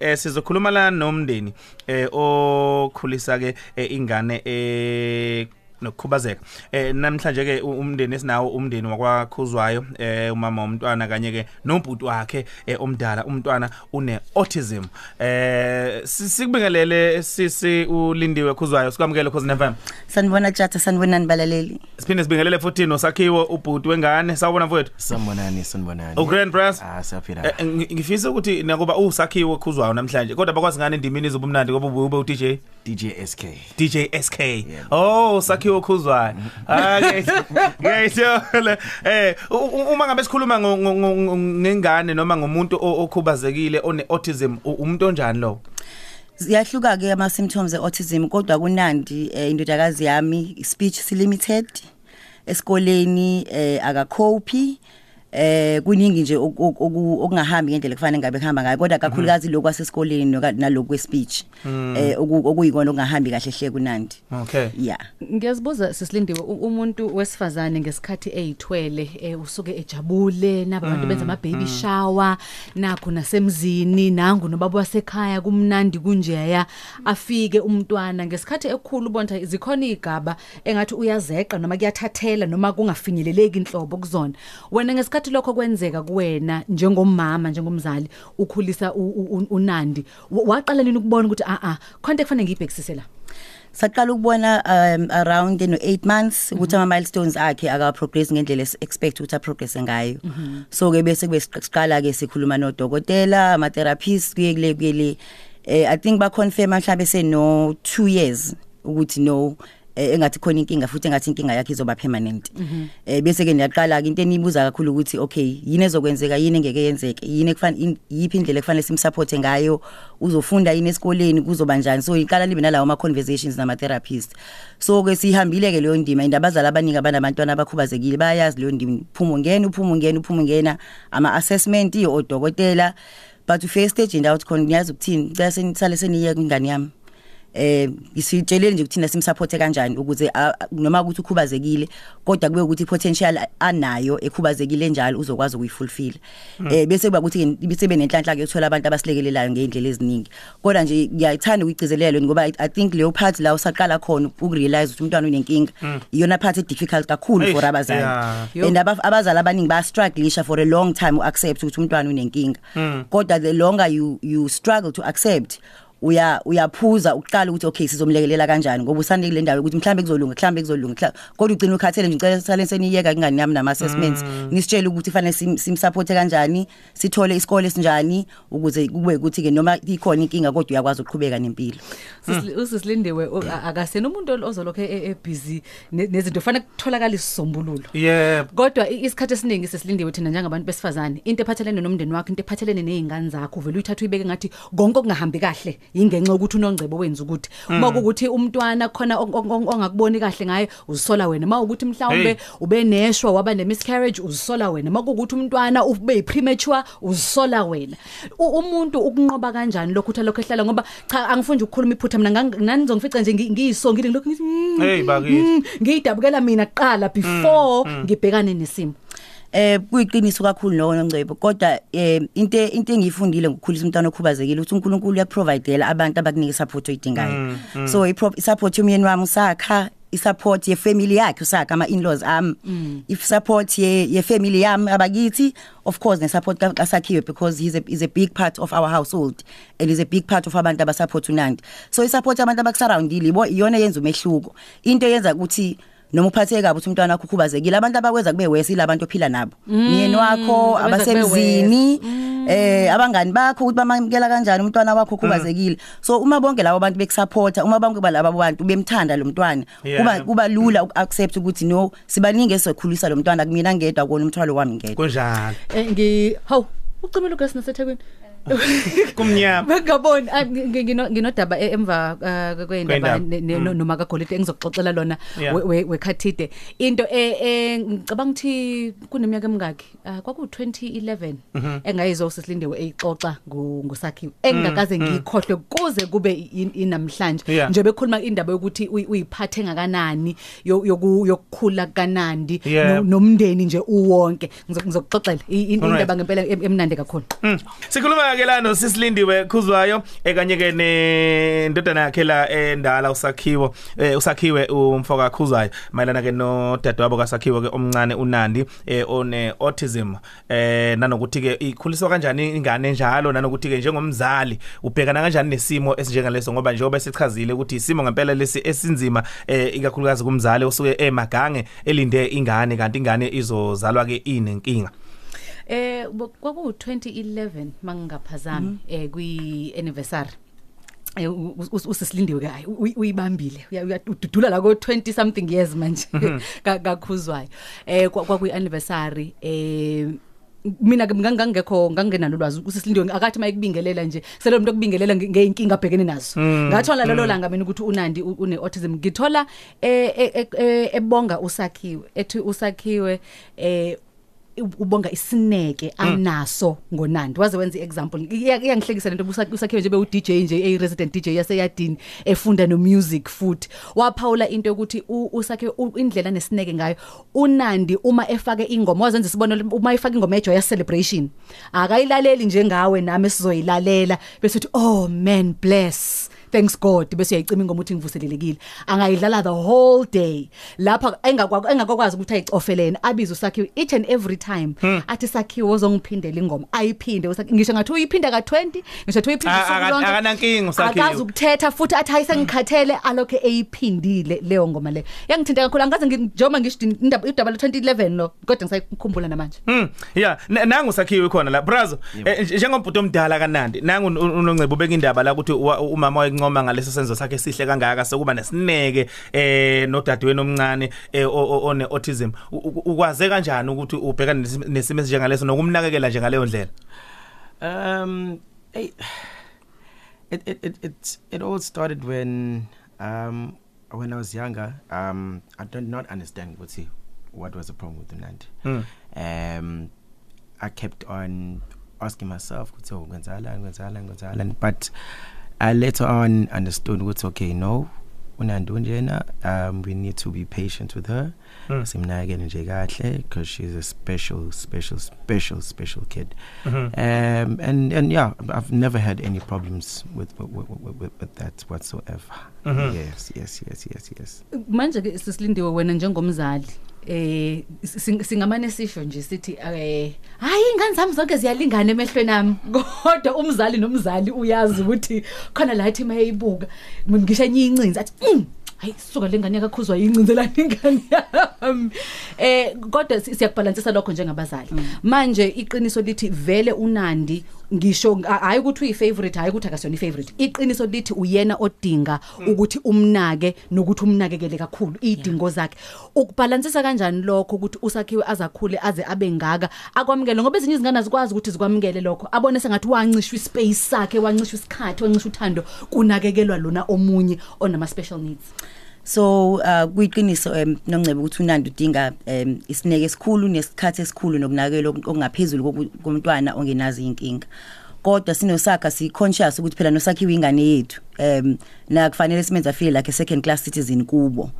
eh sizokhuluma la nomndeni eh okhulisa ke eh, ingane eh nokukhubazeka eh namhlanje ke u- umndeni esinawo umndeni wakwakhuzwayo eh umama womntwana kanye ke nobhuti wakhe eh, omdala umntwana une autism eh si- sikubingelele sisi ulindiwe khuzwayo sikwamukele cause FM sanibona tjata sanibonani balaleli siphinde sibingelele futhi nosakhiwo ubhuti wengane sawubona mfowethu Sanibonani sanibonani. u Grand Press Ah siyaphila. Eh, ngi- ngifisa ukuthi nakuba usakhiwo khuzwayo namhlanje kodwa bakwazi ngane indimini izobumnandi ngoba ube ube uDJ DJ SK. DJ SK. Oh, sakhiwo khuzwayo. Ah, ngiyayithola. Eh, uma ngabe sikhuluma ngengane noma ngomuntu okhubazekile one autism, umuntu onjani lo? ziyahluka ke ama symptoms eautism kodwa kunandi eh, indodakazi yami speech limited esikoleni eh akacope eh kuningi nje oku- oku- okungahambi ngendlela kufanele ngabe kuhamba ngayo kodwa kakhulukazi lokho wasesikoleni noka- nalokho kwespeech eh oku- okuyikona okungahambi kahle hle kunandi. Okay. yeah. Ngiyazibuza sisilindiwe u- umuntu wesifazane ngesikhathi eyithwele eh, usuke ejabule naba abantu benza ama baby shower nakho nasemzini nangu nobaba wasekhaya kumnandi kunjeya afike umntwana. Ngesikhathi ekhulu bonta zikhona igaba engathi uyazeqa noma kuyathathela noma kungafinyeleleki inhlobo kuzona. Wena ngesikhathi lokho kwenzeka kuwena njengomama njengomzali ukhulisa u- u- u- unandi wa- waqala nini ukubona ukuthi a a khonto kufanele ngiyibhekisise la? Saqala ukubona um, around no 8 months ukuthi ama milestones akhe aka progress ngendlela esi expect ukuthi a progress ngayo. So ke bese kube siqala ke sikhuluma no dokotela ama therapists kuye kule kule eh i think ba confirm mhlawumbe se no 2 years ukuthi no eh, engathi khona inkinga futhi engathi inkinga yakhe izoba permanent. Eh bese ke niyaqala ke into enibuza kakhulu ukuthi okay yini ezokwenzeka yini engeke yenzeke yiniekufanele yipi indlela ekufanele simsupport ngayo uzofunda yini esikoleni kuzoba njani? So iqala libe nalawo ama conversations nama therapists so ke sihambile ke leyo ndima indabazali abaningi abanabantwana abakhubazekile bayazi leyo ndima. Uphumo ngena uphumo ngena uphumo ngena. Ama assessment odokotela but ufake stage and out khona niyazi ukuthini? Bese nisale seniye kwingane yami. Eh isitsheleni nje ukuthina simsupport kanjani ukuze a- a- noma ukuthi ukhubazekile kodwa kube ukuthi potential anayo ekhubazekile njalo uzokwazi ukuyifulfill eh bese kuba ukuthi bese benenhlanhla ke uthola abantu abasilekelelayo ngeindlela eziningi. Kodwa nje ngiyayithanda ukugcizelelo ngoba I- i think leyo part la usaqala khona ukurealize ukuthi umntwana unenkinga iyona part e difficult kakhulu Eish, for abazali. yeah. and aba- abazali abaningi ba struggleisha for a long time uaccept ukuthi umntwana unenkinga. Kodwa the longer you you struggle to accept uya uyaphuza uqala ukuthi okay sizomlekelela kanjani? Ngoba usande kule ndawo ukuthi mhlambe kuzolunga mhlambe kuzolunga mhla- kodwa ugcina ukhathele nje ucela sale seniyeka kingani yami nama assessments nisitshela ukuthi fanele sim sim support kanjani sithole isikole esinjani ukuze kube ukuthi ke noma ikhona inkinga kodwa uyakwazi ukuqhubeka nempilo. Sisili- usisilindiwe u- a- akasena umuntu ozolokho e- e- busy ne- nezinto fanele kutholakala isisombululo. Yebo. kodwa i- isikhathi esiningi sesilindiwe thina njengabantu besifazane into ephathelene nomndeni wakho into ephathelene nezingane zakho vele uyithatha uyibeke ngathi konke okungahambi kahle. Ingenxa ukuthi unongcebo wenza ukuthi. Uma kukuthi umntwana khona ong- ong- ong- ongakuboni kahle ngaye uzisola wena. Uma ukuthi mhlawumbe Hey. ube neshwa waba ne miscarriage uzisola wena. Uma kukuthi umntwana ube premature uzisola wena. U- umuntu ukunqoba kanjani lokho uthi lokho ehlala? Ngoba cha angifuni nje ukukhuluma iphutha mina ngang- nani ngizongifica nje ngi- ngiyisongile ngilokhu ngithi mm, Hey, bakithi. mm, ngiyidabukela mina kuqala before ngibhekane nesimo. Eh kuyiqiniso kakhulu lokho ngcebo kodwa eh into into engiyifundile ngokukhulisa umntwana okhubazekile ukuthi uNkulunkulu uyaprovidela abantu abaninike support oyidingayo. So i support yomyeni wami usakha isupport ye family yakhe usakha ama in-laws am if support ye ye family yami abakithi of course ne support kasakhiwe because he's a is a big part of our household and is a big part of abantu abasupport unandi. So i support abantu abakusurroundile ibo iyona yenza umehluko. Into yenza ukuthi noma uphatheke kabi ukuthi umntwana wakho ukhubazekile. Abantu abakwenza kube wesi labantu ophila nabo. Myeni wakho abenza kube abasemzini eh abangani bakho ukuthi bamamkela kanjani umntwana wakho ukhubazekile. So uma bonke labo bantu bekusupporta uma bonke balabo bantu bemthanda lo mntwana Yeah. kuba kuba lula ukuaccept ukuthi no sibaningi esikhulisa lo mntwana kumina ngedwa kona umthwalo wami ngedwa. Kunjalo. Eh, ngi haw ucimela ugesi nasethekwini. Kumnyama. Bengaboni ah, ngi- ngi- ngino- nginodaba e- emva uh, Kwendaba. kwendaba ne- ne- no- noma kagolide engizoxoxela lona. Yeah. we- we- wekhathide into e- e ngicabanga ukuthi kuneminyaka emingaki Ah, kwaku 2011 engayizwa usilindewe eyixoxa ngo- ngosakhiwe engakaze ngikhohlwe kuze kube i- inamhlanje. Yeah. nje bekhuluma indaba yokuthi uyi- uyiphathe ngakanani yo- yoku- yokukhula kanandi Yeah. no- nomndeni nje uwonke. Ngizo- ngizokuxoxela. I- i- Alright. indaba ngempela em- emnandi kakhulu. Mm. Sikhuluma Siyakela no sisilindiwe khuzwayo ekanye ke nendodana yakhe la endala usakhiwo eh, usakhiwe umfoka khuzwayo. Mayelana ke no dadewabo kasakhiwo ke omncane uNandi eh, one autism eh nanokuthi ke ikhuliswa kanjani ingane njalo nanokuthi ke njengomzali ubhekana kanjani nesimo esinjengaleso ngoba njengoba sichazile ukuthi isimo ngempela lesi esinzima eh ikakhulukazi kumzali osuke emagange elinde ingane kanti ingane izozalwa ke inenkinga. Eh kwaku 2011 mangingaphazami eh kwi anniversary eh usisilindiwe ke hayi uyibambile uyadudula la ko 20 something years manje kakhuzwayo. Eh kwakuyi anniversary eh mina ngangangekho ngangenalo lwazi usisilindiwe akathi mayikubingelela nje selo umuntu okubingelela ngeinkinga abhekene nazo. Ngathola lelo langa mina ukuthi uNandi une autism ngithola ebonga usakhiwe ethi usakhiwe eh ubonga isineke anaso ngonandi. Waze wenza iexample. Iyangihlekisa lento usakhiwe nje be uDJ nje ey resident DJ yaseyadini efunda no music futhi. Waphawula into yokuthi usakhiwe indlela nesineke ngayo uNandi uma efake ingoma. Wazenza isibonelo uma efake ingoma ejoy celebration akayilaleli njengawe nami sizoyilalela. Bese uthi oh man bless. Thanks god bese uyayicima ingoma uthi ngivuselelekile. Angayidlala the whole day. Lapha engakwazi engakwazi ukuthi ayicofelene abize usakhiwe each and every time. Hmm. athi sakhiwe ozongiphindela ingoma ayiphinde. Ngisho ngathi uyiphinda ka20 ngisho ngathi uyiphinda sonke akanankingi usakhiwe akazi ukuthetha futhi athi ayisengikhathele alokho eyiphindile leyo ngoma le. Yangithinta kakhulu angaze njengoba ngisho indaba idaba le 2011 lo kodwa ngisayikhumbula namanje. Hmm yeah nangu sakhiwe khona la. Brazo njengombuto omdala kanandi nangu unongcebo ubeka indaba la ukuthi umama wayencoma ngaleso senzo sakhe sihle kangaka sokuba nesineke eh nodadewenu omncane one autism. Ukwaze kanjani ukuthi ubhekane nesimo esinjengaleso nokumnakekela nje ngaleyo ndlela? Um hey it it it it, it all started when um when I was younger. Um I did not understand what what was the problem with the Nandi hmm. um I kept on asking myself ukuthi ngenzala ngenzala ngenzala but I later on understood what's okay no unandu njena um we need to be patient with her mm. simnakele nje kahle because she's a special special special special kid mm -hmm. um and and yeah I've never had any problems with with, with, with, with that whatsoever mm -hmm. yes yes yes yes yes manje ke sisilindiwe wena njengomzali eh singamane sisho nje sithi eh hayi ingane zami zonke ziyalingana emehlweni nami kodwa umzali nomzali uyazi ukuthi khona la ithi mayibuka ngisho enye incinzi athi mm, hayi suka lengane yakakhuzwa yincinzelana ingane yami. Eh kodwa siyakubalansisa lokho njengabazali manje iqiniso lithi vele unandi ngisho hayi ukuthi uyifavorite hayi ukuthi akasiyona ifavorite. Iqiniso lithi uyena odinga ukuthi umnake nokuthi umnakekele kakhulu idingo zakhe. Ukubalansisa kanjani lokho ukuthi usakhiwe azakhule aze abe ngaka? Akwamukele ngoba ezinye izingane azikwazi ukuthi zikwamukele lokho. Abone sengathi wancishwa ispace sakhe wancishwa isikhathi wancishwa uthando kunakekelwa lona omunye onama special needs. So uh kuyiqiniso nongcebe ukuthi unandi udinga isineke esikhulu nesikhathi esikhulu nokunakela okungaphezulu komntwana ongenazi inkinga kodwa sinosakha si conscious ukuthi phela nosakhiwe ingane yethu um na kufanele simenza feel like a second class citizen kubo.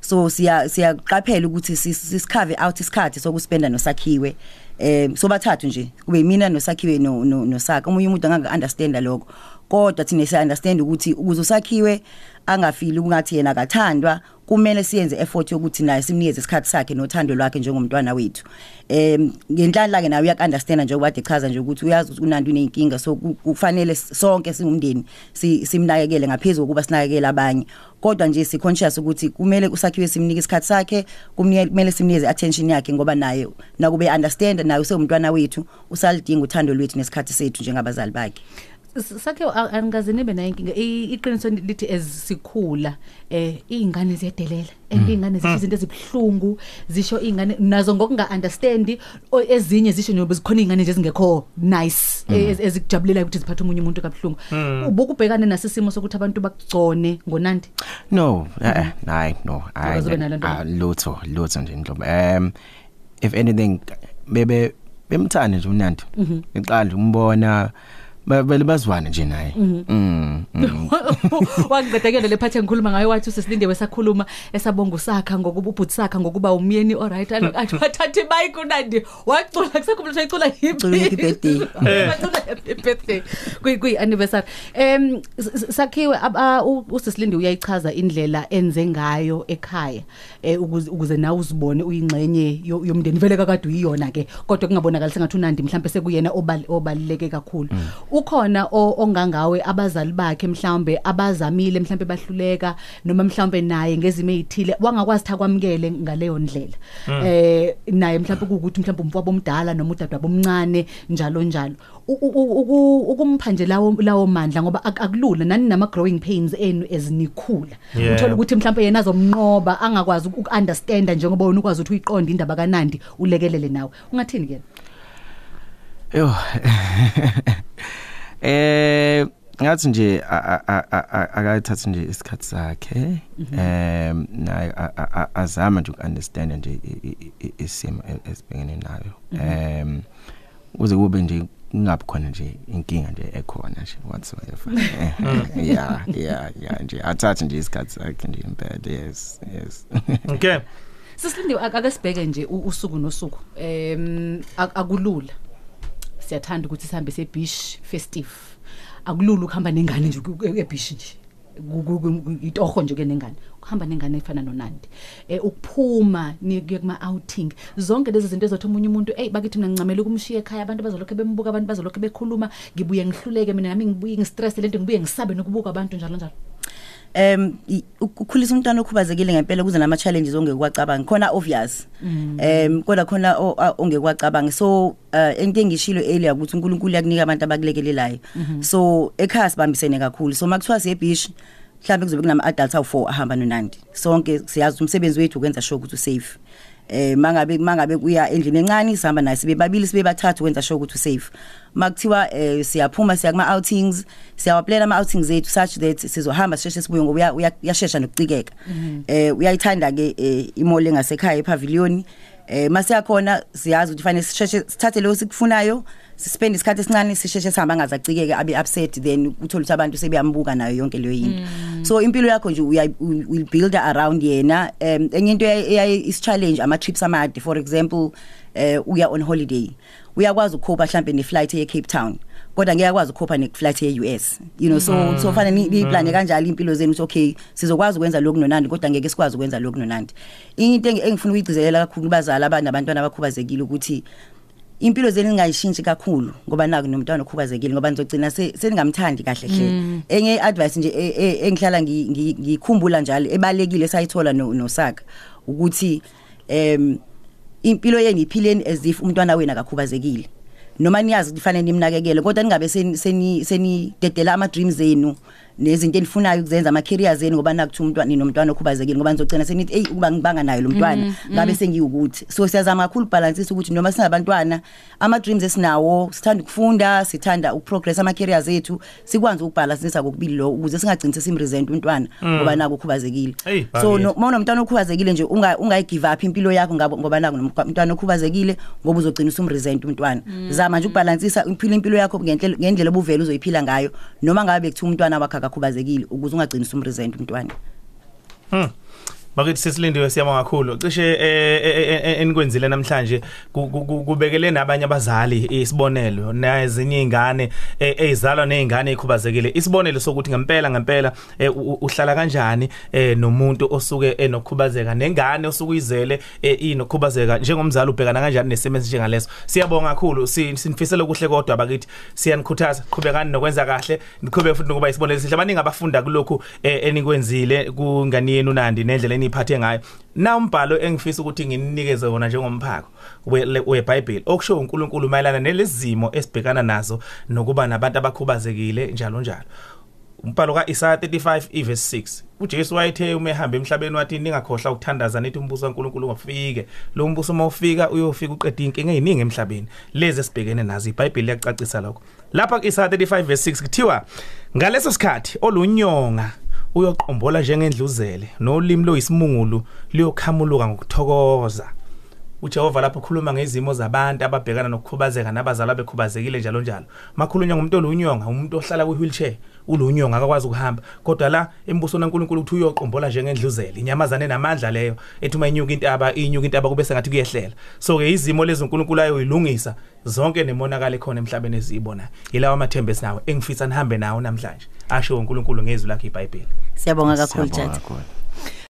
So siya siyaqaphela ukuthi sisikhave out isikhathi sokuspenda nosakhiwe. Um sobathathu nje kube mina nosakhiwe no nosakha. Umunye umuntu angaka understand lokho. Kodwa thina siya understand ukuthi ukuze usakhiwe angafili ungathi yena akathandwa kumele siyenze effort yokuthi naye simnikeze isikhathi sakhe nothando lwakhe njengomntwana wethu. Em ngenhlanhla ke nawe uyak understand njengoba kade chaza nje ukuthi uyazi ukuthi unandi uneyinkinga so kufanele sonke singumndeni simnakekele ngaphezulu kokuba sinakekele abanye. Kodwa nje si conscious ukuthi kumele usakhiwe simnike isikhathi sakhe kumele simnikeze attention yakhe ngoba naye nakube understand naye usengumntwana wethu usalidinga uthando lwethu nesikhathi sethu njengabazali bakhe. Sakhe angaze nibe nayo inkinga. Iqiniso lithi ezisikhula eh izingane ziyadelela ingane zisho izinto ezibhlungu zisho ingane nazo ngokunga understand ezinye zisho njengoba zikhona izingane nje ezingekho nice ezikujabulela ukuthi ziphathe umunye umuntu kabhlungu ubukubhekane nasisimo sokuthi abantu bakugcone ngonandi no eh hayi no i lotho lotho nje ndlobo um if anything bebe bemthanda nje unandi eqala umbona ba- vele bazwane nje naye. Mm mm. wakuqedekele le phathi engikhuluma ngayo wathi usilindiwe sakhuluma esabonga usakha ngokuba ubhuti sakha ngokuba umyeni alright athi wathatha ibike unandi wacula kusekhumbula ecula Ucula happy birthday. Wacula happy birthday kwi kwi anniversary. Em s- s- sakhiwe aba- u- usisilindi uyayichaza indlela enze ngayo ekhaya eh, ukuze ukuze nawe uzibone uyingxenye yo- yomndeni. Vele kakade uyiyona ke kodwa kungabonakala sengathi unandi mhlawumbe sekuyena obal- obaluleke kakhulu. Ukhona o- ongangawe abazali bakhe mhlawumbe abazamile mhlawumbe bahluleka noma mhlawumbe naye ngezimo ezithile wangakwazi ukuthi akwamukele ngaleyo ndlela. Eh naye mhlawumbe ukuthi mhlawumbe umfowabo omdala noma udadewabo omncane njalo njalo. U- u- u- uku- ukumpha nje lawo lawo mandla ngoba ak- akulula nani nama growing pains enu ezinikhula Yeah. uthola ukuthi mhlawumbe yena azomnqoba angakwazi uku understand njengoba wena ukwazi ukuthi uyiqonde indaba kaNandi ulekelele nawe. Ungathini ke Yo. Eh ngathi nje a- a- a- a- akayithatha nje isikhathi sakhe. Em naye a- a- a- azama nje ukunderstand nje i- i- i- isimo e- esibhekene nayo. Em kuze kube nje kungabi khona nje inkinga nje ekhona nje whatsoever. Yeah yeah yeah nje athathe nje isikhathi sakhe nje impela. Yes yes. Okay. Sisilinde ake sibheke nje u- usuku nosuku. Em ak- akulula. Siyathanda ukuthi sihambe sebeach festive. Akulula ukuhamba nengane nje ku- e- ebeach nje. Ku- ku- ku- itoho nje ke nengane. Ukuhamba nengane efana noNandi. Eh ukuphuma niye kuma outing. Zonke lezi zinto ezothi umunye umuntu hey bakithi mina ngincamela ukumshiya ekhaya abantu bazolokho bembuka abantu bazolokho bekhuluma ngibuye ngihluleke mina nami ngibuye ngistress lento ngibuye ngisabe nokubuka abantu njalo njalo. Em i- ukukhulisa umntwana okhubazekile ngempela kuze nama challenges ongekuwacabanga khona obvious. Em kodwa khona o- a- ongekuwacabanga so uh, into engishilo earlier ukuthi uNkulunkulu yakunika abantu abakulekelelayo. So ekhaya sibambisene kakhulu. So makuthiwa siye beach mhlawumbe kuzobe kunama adults awu4 ahamba noNandi. Sonke siyazi ukuthi umsebenzi wethu ukwenza sure ukuthi usafe. Eh mangabe mangabe kuya endlini encane sihamba naye sibe babili sibe bathathu wenza sure ukuthi usafe. Makuthiwa eh siyaphuma siya kuma outings siyawaplan ama outings ethu such that sizohamba sisheshe sibuye ngoba uya- uya- uyashesha nokucikeka. Eh uyayithanda ke eh, imall engasekhaya epavilion eh masiyakhona siyazi ukuthi fanele sisheshe sithathe lo sikufunayo sispend isikhathi esincane sisheshe sihamba ngazacikeke abe upset then uthola ukuthi abantu sebeyambuka nayo yonke leyo yinto so impilo yakho nje uya will build around yena. Um enye into eyaye is challenge ama trips amade. For example eh uya on holiday. Uyakwazi ukukhopha mhlambe ne flight ye Cape Town kodwa ngiyakwazi ukukhopha ne flight ye US you know so so fanele ni plan kanjalo impilo zenu ukuthi okay sizokwazi ukwenza lokhu nonandi kodwa ngeke sikwazi ukwenza lokhu nonandi into engi- engifuna ukuyigcizelela kakhulu bazali abanabantwana abakhubazekile ukuthi impilo zenu ngayishintshi kakhulu ngoba naku nomntwana okhubazekile ngoba nizogcina se- seningamthandi kahle hle. Enye advice nje e- e- engihlala ngi- ngi- ngikhumbula njalo ebalekile sayithola no- nosaka ukuthi em impilo yeni iphileni as if umntwana wena akakhubazekile. Noma niyazi ukuthi fanele nimnakekele kodwa ningabe seni seni seni dedela ama dreams zenu nezinto enifunayo ukuzenza ama careers zenu ngoba nakuthi umntwana ninomntwana okhubazekile ngoba nizogcina senithi hey ukuba ngibanga nayo lo mntwana ngabe sengiwukuthi. So siyazama kakhulu balance ukuthi noma sinabantwana ama dreams esinawo sithanda ukufunda sithanda ukuprogress ama careers ethu sikwazi ukubalancisa kokubili lo ukuze singagcini sesimresent umntwana ngoba naku ukhubazekile. Hey, so Bhangile. no uma unomntwana okhubazekile nje unga ungayigive up impilo yakho ngabo ngoba naku umntwana okhubazekile ngoba uzogcina usumresent umntwana. Zama nje ukubalancisa impilo impilo yakho ngendlela ngendlela obuvela uzoyiphila ngayo noma ngabe bekuthiwa umntwana wakho akakhubazekile ukuze ungagcini usumresent umntwana Hmm. Bakithi sesilindiwe siyabonga kakhulu. Cishe eh, eh, eh, enikwenzile namhlanje ku- ku- ku- kubekele nabanye abazali isibonelo nezinye izingane ezizalwa nezingane ezikhubazekile. Isibonelo sokuthi ngempela ngempela uhlala kanjani nomuntu osuke enokhubazeka nengane osuke uyizele eh, inokhubazeka njengomzali ubhekana kanjani nesimo esinjengaleso. Siyabonga kakhulu. Si- Sinifisela okuhle kodwa bakithi siyanikhuthaza qhubekani nokwenza kahle. Niqhubeke futhi nokuba isibonelo sihle. Abaningi abafunda kulokhu enikwenzile kungani yenu nandi nendlela eniphathe ngayo. Na umbhalo engifisa ukuthi ngininikeze wona njengomphako we- weBhayibheli okusho uNkulunkulu mayelana nelezimo esibhekana nazo nokuba nabantu abakhubazekile njalo njalo. Umbhalo kaIsaya 35 iverse 6. uJesu wayethe uma ehamba emhlabeni wathi ningakhohlwa ukuthandaza nithi umbuso kaNkulunkulu ungafike. Lo mbuso mawufika uyofika uqeda inkinga eziningi emhlabeni. Lezi esibhekene nazo iBhayibheli liyacacisa lokho. Lapha kuIsaya 35 verse 6 kuthiwa ngaleso sikhathi olunyonga uyoqombola njengendluzele nolimi loyisimungulu liyokhamuluka ngokuthokoza. uJehova lapho ukhuluma ngezimo zabantu ababhekana nokukhubazeka nabazali abekhubazekile njalo njalo. Makhulunywa ngumuntu olunyonga umuntu ohlala kwi wheelchair ulunyonga akakwazi ukuhamba. Kodwa la embusweni kaNkuluNkulu uthi uyoqombola njengendluzela inyamazane namandla leyo ethi uma inyuka intaba inyuka intaba kube sengathi kuyehlela. So ke izimo lezi uNkulunkulu ayoyilungisa zonke nemonakala ekhona emhlabeni esizibonayo yilawa amathembe esinawo engifisa nihambe nawo namhlanje. Asho uNkulunkulu ngezwi lakhe iBhayibheli. Siyabonga kakhulu Siyabonga tata kakhulu.